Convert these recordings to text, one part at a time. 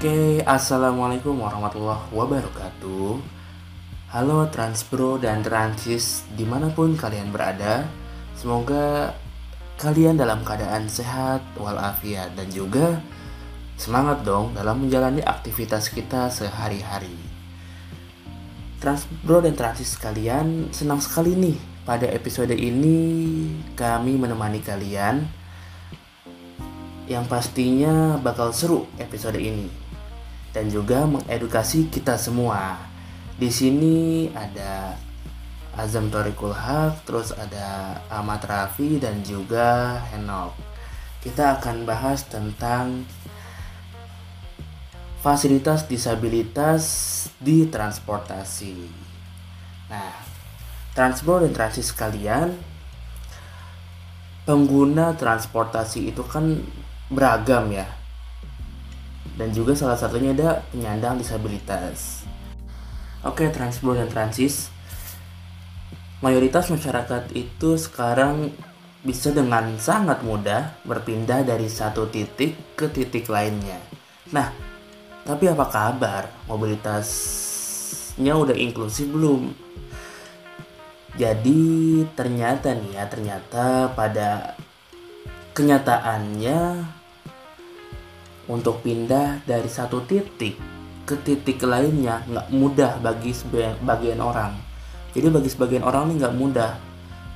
Oke, Assalamualaikum warahmatullahi wabarakatuh. Halo Transbro dan Transis di mana pun kalian berada Semoga kalian dalam keadaan sehat walafiat dan juga semangat dong dalam menjalani aktivitas kita sehari-hari. Transbro dan Transis kalian senang sekali nih pada episode ini kami menemani kalian. Yang pastinya bakal seru episode ini dan juga mengedukasi kita semua. Di sini ada Azam Torikul Haq, terus ada Ahmad Rafi dan juga Henok. Kita akan bahas tentang fasilitas disabilitas di transportasi. Nah, transport dan transis kalian pengguna transportasi itu kan beragam ya dan juga salah satunya ada penyandang disabilitas. Oke transport dan transis. Mayoritas masyarakat itu sekarang bisa dengan sangat mudah berpindah dari satu titik ke titik lainnya. Nah tapi apa kabar? Mobilitasnya udah inklusif belum? Jadi ternyata nih ya ternyata pada kenyataannya untuk pindah dari satu titik ke titik lainnya nggak mudah bagi sebagian orang. Jadi bagi sebagian orang ini nggak mudah,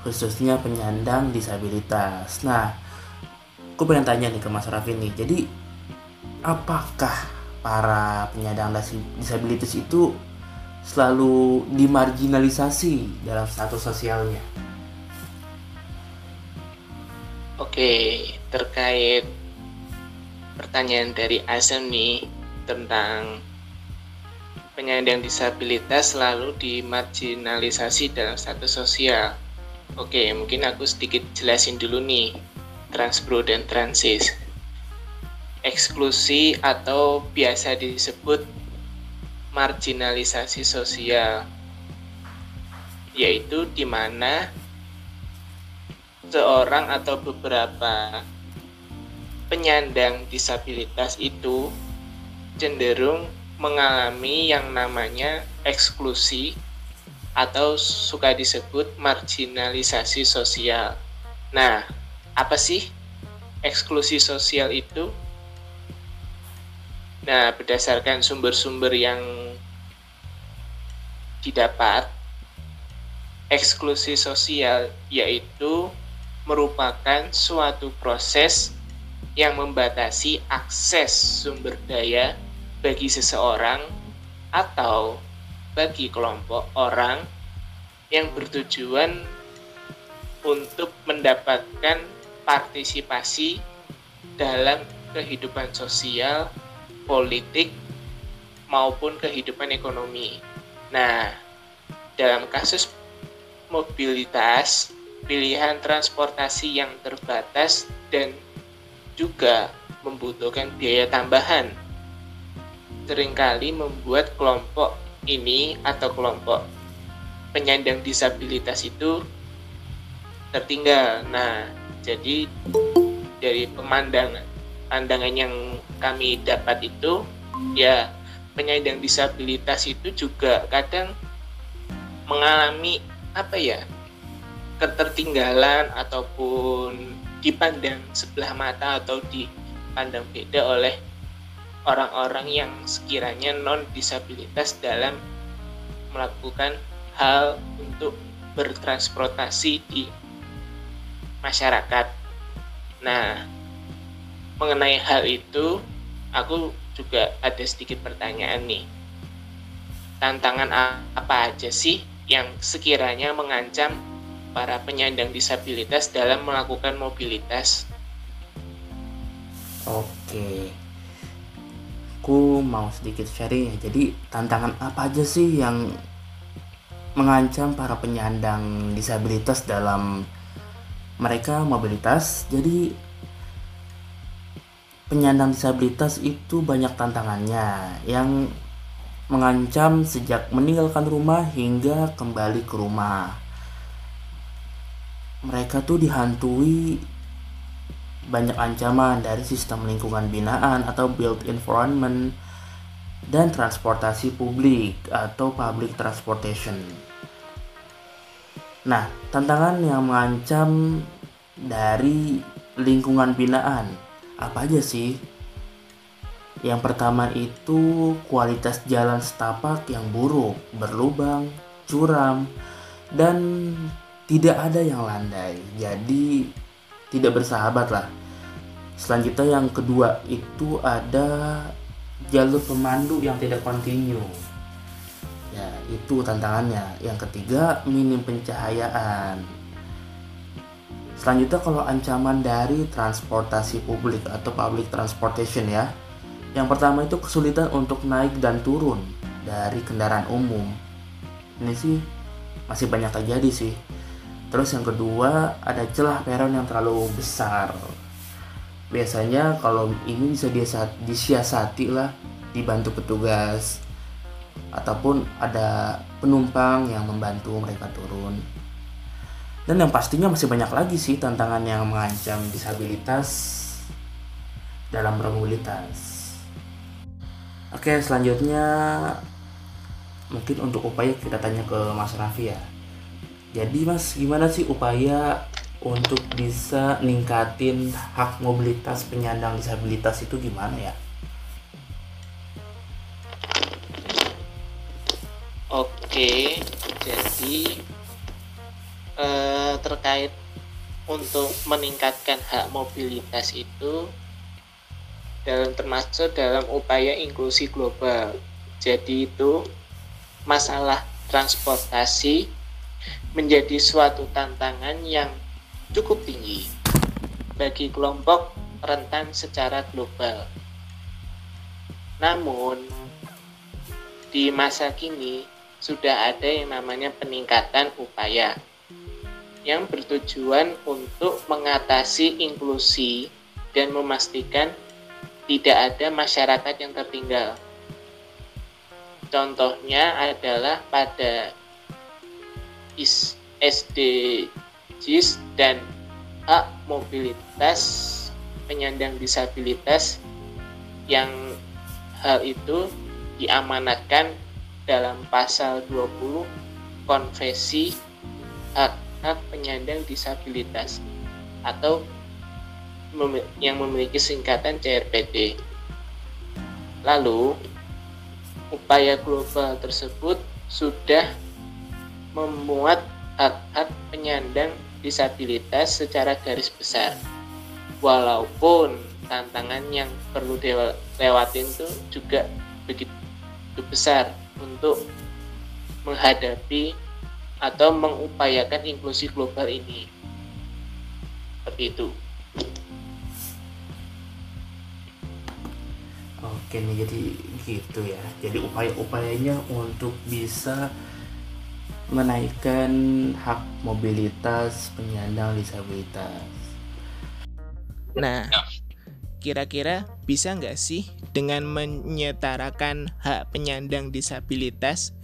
khususnya penyandang disabilitas. Nah, aku pengen tanya nih ke Mas Raffi nih. Jadi apakah para penyandang disabilitas itu selalu dimarginalisasi dalam status sosialnya? Oke, terkait pertanyaan dari Asem nih tentang penyandang disabilitas selalu dimarginalisasi dalam status sosial. Oke, mungkin aku sedikit jelasin dulu nih transpro dan transis. Eksklusi atau biasa disebut marginalisasi sosial yaitu di mana seorang atau beberapa penyandang disabilitas itu cenderung mengalami yang namanya eksklusi atau suka disebut marginalisasi sosial. Nah, apa sih eksklusi sosial itu? Nah, berdasarkan sumber-sumber yang didapat, eksklusi sosial yaitu merupakan suatu proses yang membatasi akses sumber daya bagi seseorang atau bagi kelompok orang yang bertujuan untuk mendapatkan partisipasi dalam kehidupan sosial, politik, maupun kehidupan ekonomi. Nah, dalam kasus mobilitas, pilihan transportasi yang terbatas dan juga membutuhkan biaya tambahan. Seringkali membuat kelompok ini atau kelompok penyandang disabilitas itu tertinggal. Nah, jadi dari pemandangan pandangan yang kami dapat itu ya penyandang disabilitas itu juga kadang mengalami apa ya ketertinggalan ataupun dipandang sebelah mata atau dipandang beda oleh orang-orang yang sekiranya non disabilitas dalam melakukan hal untuk bertransportasi di masyarakat. Nah, mengenai hal itu, aku juga ada sedikit pertanyaan nih. Tantangan apa aja sih yang sekiranya mengancam para penyandang disabilitas dalam melakukan mobilitas. Oke, aku mau sedikit sharing ya. Jadi tantangan apa aja sih yang mengancam para penyandang disabilitas dalam mereka mobilitas? Jadi penyandang disabilitas itu banyak tantangannya yang mengancam sejak meninggalkan rumah hingga kembali ke rumah mereka tuh dihantui banyak ancaman dari sistem lingkungan binaan atau built environment dan transportasi publik atau public transportation. Nah, tantangan yang mengancam dari lingkungan binaan apa aja sih? Yang pertama itu kualitas jalan setapak yang buruk, berlubang, curam, dan tidak ada yang landai. Jadi tidak bersahabat lah. Selanjutnya yang kedua itu ada jalur pemandu yang tidak kontinu. Ya itu tantangannya. Yang ketiga minim pencahayaan. Selanjutnya kalau ancaman dari transportasi publik atau public transportation ya. Yang pertama itu kesulitan untuk naik dan turun dari kendaraan umum. Ini sih masih banyak terjadi sih terus yang kedua ada celah peron yang terlalu besar. Biasanya kalau ini bisa disiasati lah dibantu petugas. Ataupun ada penumpang yang membantu mereka turun. Dan yang pastinya masih banyak lagi sih tantangan yang mengancam disabilitas dalam bermobilitas oke selanjutnya mungkin untuk upaya kita tanya ke Mas Raffi ya jadi Mas gimana sih upaya untuk bisa ningkatin hak mobilitas penyandang disabilitas itu gimana ya? Oke, jadi eh, terkait untuk meningkatkan hak mobilitas itu dalam termasuk dalam upaya inklusi global. Jadi itu masalah transportasi menjadi suatu tantangan yang cukup tinggi bagi kelompok rentan secara global. Namun, di masa kini sudah ada yang namanya peningkatan upaya yang bertujuan untuk mengatasi inklusi dan memastikan tidak ada masyarakat yang tertinggal. Contohnya adalah pada SD psikis dan hak mobilitas penyandang disabilitas yang hal itu diamanatkan dalam pasal 20 konvensi hak-hak penyandang disabilitas atau yang memiliki singkatan CRPD. Lalu, upaya global tersebut sudah memuat hak-hak penyandang disabilitas secara garis besar. Walaupun tantangan yang perlu dilewatin itu juga begitu besar untuk menghadapi atau mengupayakan inklusi global ini. Seperti itu. Oke nih jadi gitu ya. Jadi upaya-upayanya untuk bisa menaikkan hak mobilitas penyandang disabilitas. Nah, kira-kira bisa nggak sih dengan menyetarakan hak penyandang disabilitas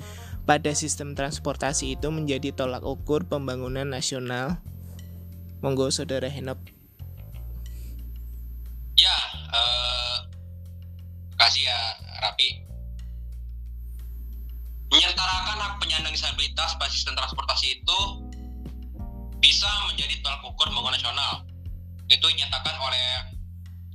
pada sistem transportasi itu menjadi tolak ukur pembangunan nasional? Monggo saudara Henop. Ya, uh, kasih ya Rapi menyetarakan hak penyandang disabilitas pada sistem transportasi itu bisa menjadi tolak ukur pembangunan nasional. Itu dinyatakan oleh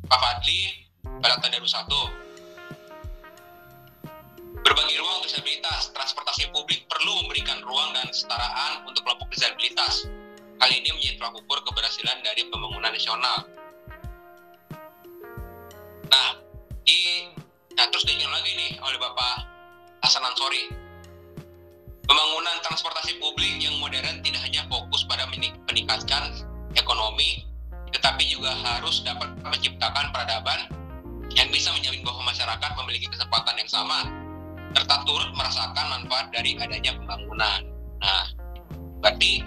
Pak Fadli pada tahun 2001. Berbagi ruang untuk disabilitas, transportasi publik perlu memberikan ruang dan kesetaraan untuk kelompok disabilitas. Hal ini menjadi tolak ukur keberhasilan dari pembangunan nasional. Nah, di nah terus diingat lagi nih oleh Bapak Hasan Ansori Pembangunan transportasi publik yang modern tidak hanya fokus pada meningkatkan ekonomi, tetapi juga harus dapat menciptakan peradaban yang bisa menjamin bahwa masyarakat memiliki kesempatan yang sama, serta turut merasakan manfaat dari adanya pembangunan. Nah, berarti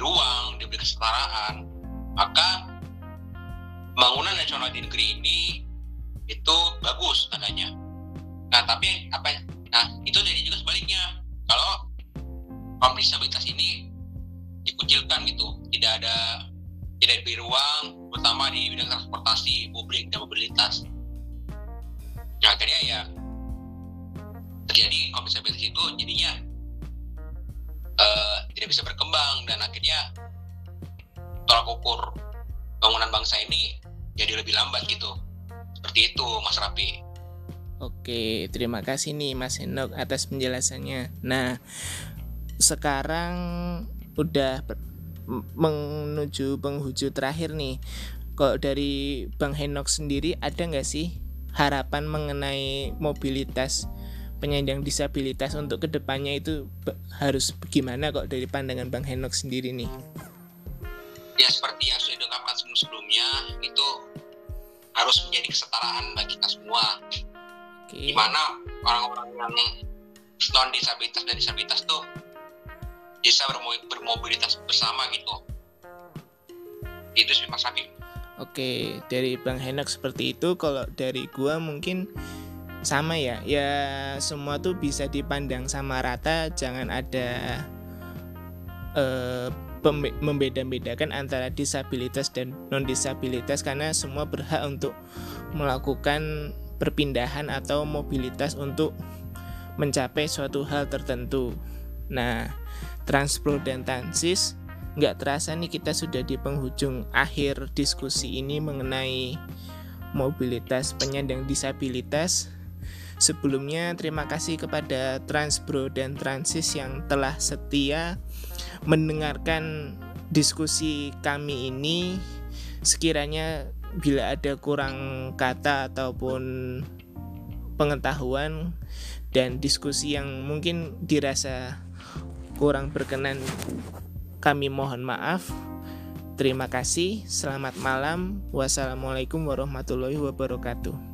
ruang diberi kesetaraan maka pembangunan nasional di negeri ini itu bagus katanya. Nah tapi apa? Nah itu jadi juga sebaliknya. Kalau kaum disabilitas ini dikucilkan gitu, tidak ada tidak diberi ruang, terutama di bidang transportasi publik dan mobilitas. Nah akhirnya ya terjadi kaum disabilitas itu jadinya uh, tidak bisa berkembang dan akhirnya tolak ukur bangunan bangsa ini jadi lebih lambat gitu. Seperti itu Mas Rapi. Oke, terima kasih nih Mas Henok atas penjelasannya. Nah, sekarang udah menuju penghujung terakhir nih. Kalau dari Bang Henok sendiri ada nggak sih harapan mengenai mobilitas penyandang disabilitas untuk ke depannya itu harus bagaimana kok dari pandangan Bang Henok sendiri nih? Ya seperti yang sudah diungkapkan sebelum-sebelumnya itu harus menjadi kesetaraan bagi kita semua. Okay. Di mana orang-orang yang non disabilitas dan disabilitas tuh bisa bermobilitas bersama gitu. Itu sih Mas Habib. Oke, dari Bang Henok seperti itu. Kalau dari gua mungkin sama ya. Ya semua tuh bisa dipandang sama rata, jangan ada uh, membeda-bedakan antara disabilitas dan non disabilitas karena semua berhak untuk melakukan perpindahan atau mobilitas untuk mencapai suatu hal tertentu. Nah, Transpro dan Transis nggak terasa nih kita sudah di penghujung akhir diskusi ini mengenai mobilitas penyandang disabilitas. Sebelumnya terima kasih kepada Transpro dan Transis yang telah setia mendengarkan diskusi kami ini. Sekiranya bila ada kurang kata ataupun pengetahuan dan diskusi yang mungkin dirasa kurang berkenan kami mohon maaf. Terima kasih selamat malam. Wassalamualaikum warahmatullahi wabarakatuh